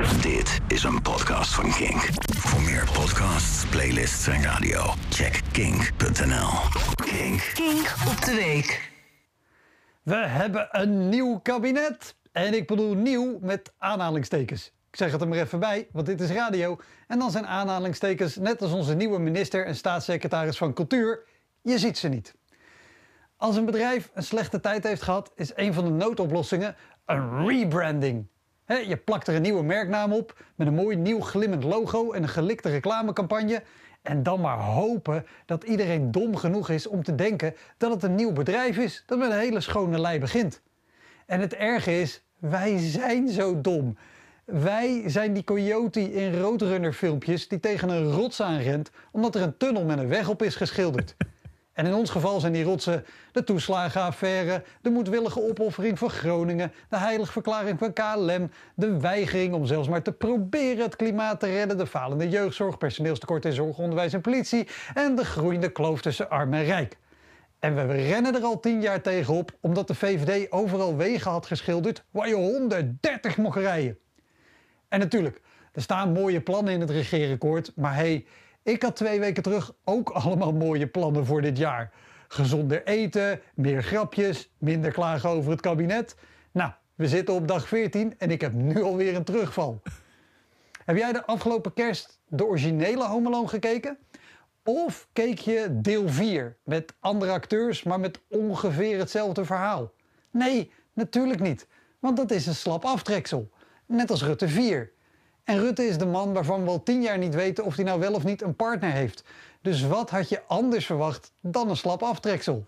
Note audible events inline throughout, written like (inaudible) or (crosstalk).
Dit is een podcast van Kink. Voor meer podcasts, playlists en radio, check kink.nl. Kink. Kink op de week. We hebben een nieuw kabinet. En ik bedoel nieuw met aanhalingstekens. Ik zeg het er maar even bij, want dit is radio. En dan zijn aanhalingstekens, net als onze nieuwe minister en staatssecretaris van Cultuur, je ziet ze niet. Als een bedrijf een slechte tijd heeft gehad, is een van de noodoplossingen een rebranding. Je plakt er een nieuwe merknaam op met een mooi nieuw glimmend logo en een gelikte reclamecampagne. En dan maar hopen dat iedereen dom genoeg is om te denken dat het een nieuw bedrijf is dat met een hele schone lei begint. En het erge is, wij zijn zo dom. Wij zijn die coyote in Roadrunner filmpjes die tegen een rots aanrent omdat er een tunnel met een weg op is geschilderd. En in ons geval zijn die rotsen de toeslagenaffaire, de moedwillige opoffering van Groningen, de heiligverklaring van KLM, de weigering om zelfs maar te proberen het klimaat te redden, de falende jeugdzorg, personeelstekort in zorg, onderwijs en politie en de groeiende kloof tussen arm en rijk. En we rennen er al tien jaar tegenop omdat de VVD overal wegen had geschilderd waar je 130 mocht rijden. En natuurlijk, er staan mooie plannen in het regeerakkoord, maar hey, ik had twee weken terug ook (laughs) allemaal mooie plannen voor dit jaar. Gezonder eten, meer grapjes, minder klagen over het kabinet. Nou, we zitten op dag 14 en ik heb nu alweer een terugval. Heb jij de afgelopen kerst de originele Home gekeken? Of keek je deel 4 met andere acteurs, maar met ongeveer hetzelfde verhaal? Nee, natuurlijk niet, want dat is een slap aftreksel. Net als Rutte 4. En Rutte is de man waarvan we al tien jaar niet weten of hij nou wel of niet een partner heeft. Dus wat had je anders verwacht dan een slap aftreksel?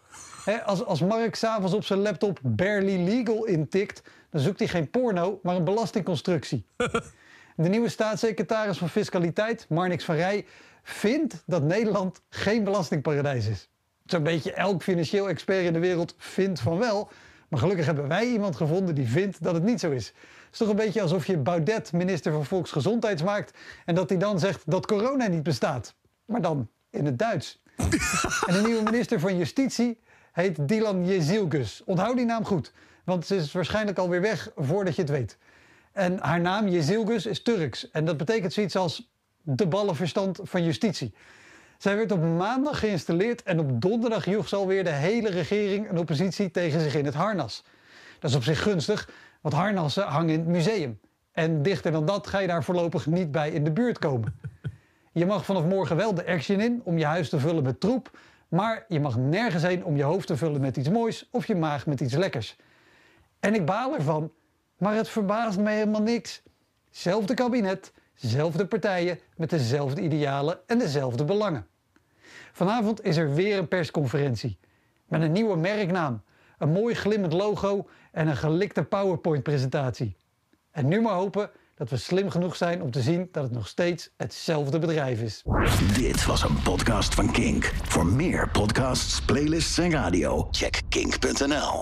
als, als Mark s'avonds op zijn laptop barely legal intikt, dan zoekt hij geen porno, maar een belastingconstructie. (laughs) De nieuwe staatssecretaris van Fiscaliteit, Marnix van Rij, vindt dat Nederland geen belastingparadijs is. Zo'n beetje elk financieel expert in de wereld vindt van wel, maar gelukkig hebben wij iemand gevonden die vindt dat het niet zo is. Het is toch een beetje alsof je Baudet minister van Volksgezondheid maakt en dat hij dan zegt dat corona niet bestaat. Maar dan in het Duits. (laughs) en de nieuwe minister van Justitie heet Dilan Jezilgus. Onthoud die naam goed, want ze is waarschijnlijk alweer weg voordat je het weet. En haar naam Jezilgus is Turks en dat betekent zoiets als de ballenverstand van justitie. Zij werd op maandag geïnstalleerd en op donderdag joeg ze alweer de hele regering en oppositie tegen zich in het harnas. Dat is op zich gunstig, want harnassen hangen in het museum. En dichter dan dat ga je daar voorlopig niet bij in de buurt komen. Je mag vanaf morgen wel de action in om je huis te vullen met troep, maar je mag nergens heen om je hoofd te vullen met iets moois of je maag met iets lekkers. En ik baal ervan, maar het verbaast me helemaal niks. Zelfde kabinet, zelfde partijen met dezelfde idealen en dezelfde belangen. Vanavond is er weer een persconferentie. Met een nieuwe merknaam, een mooi glimmend logo en een gelikte PowerPoint-presentatie. En nu maar hopen dat we slim genoeg zijn om te zien dat het nog steeds hetzelfde bedrijf is. Dit was een podcast van Kink. Voor meer podcasts, playlists en radio, check kink.nl.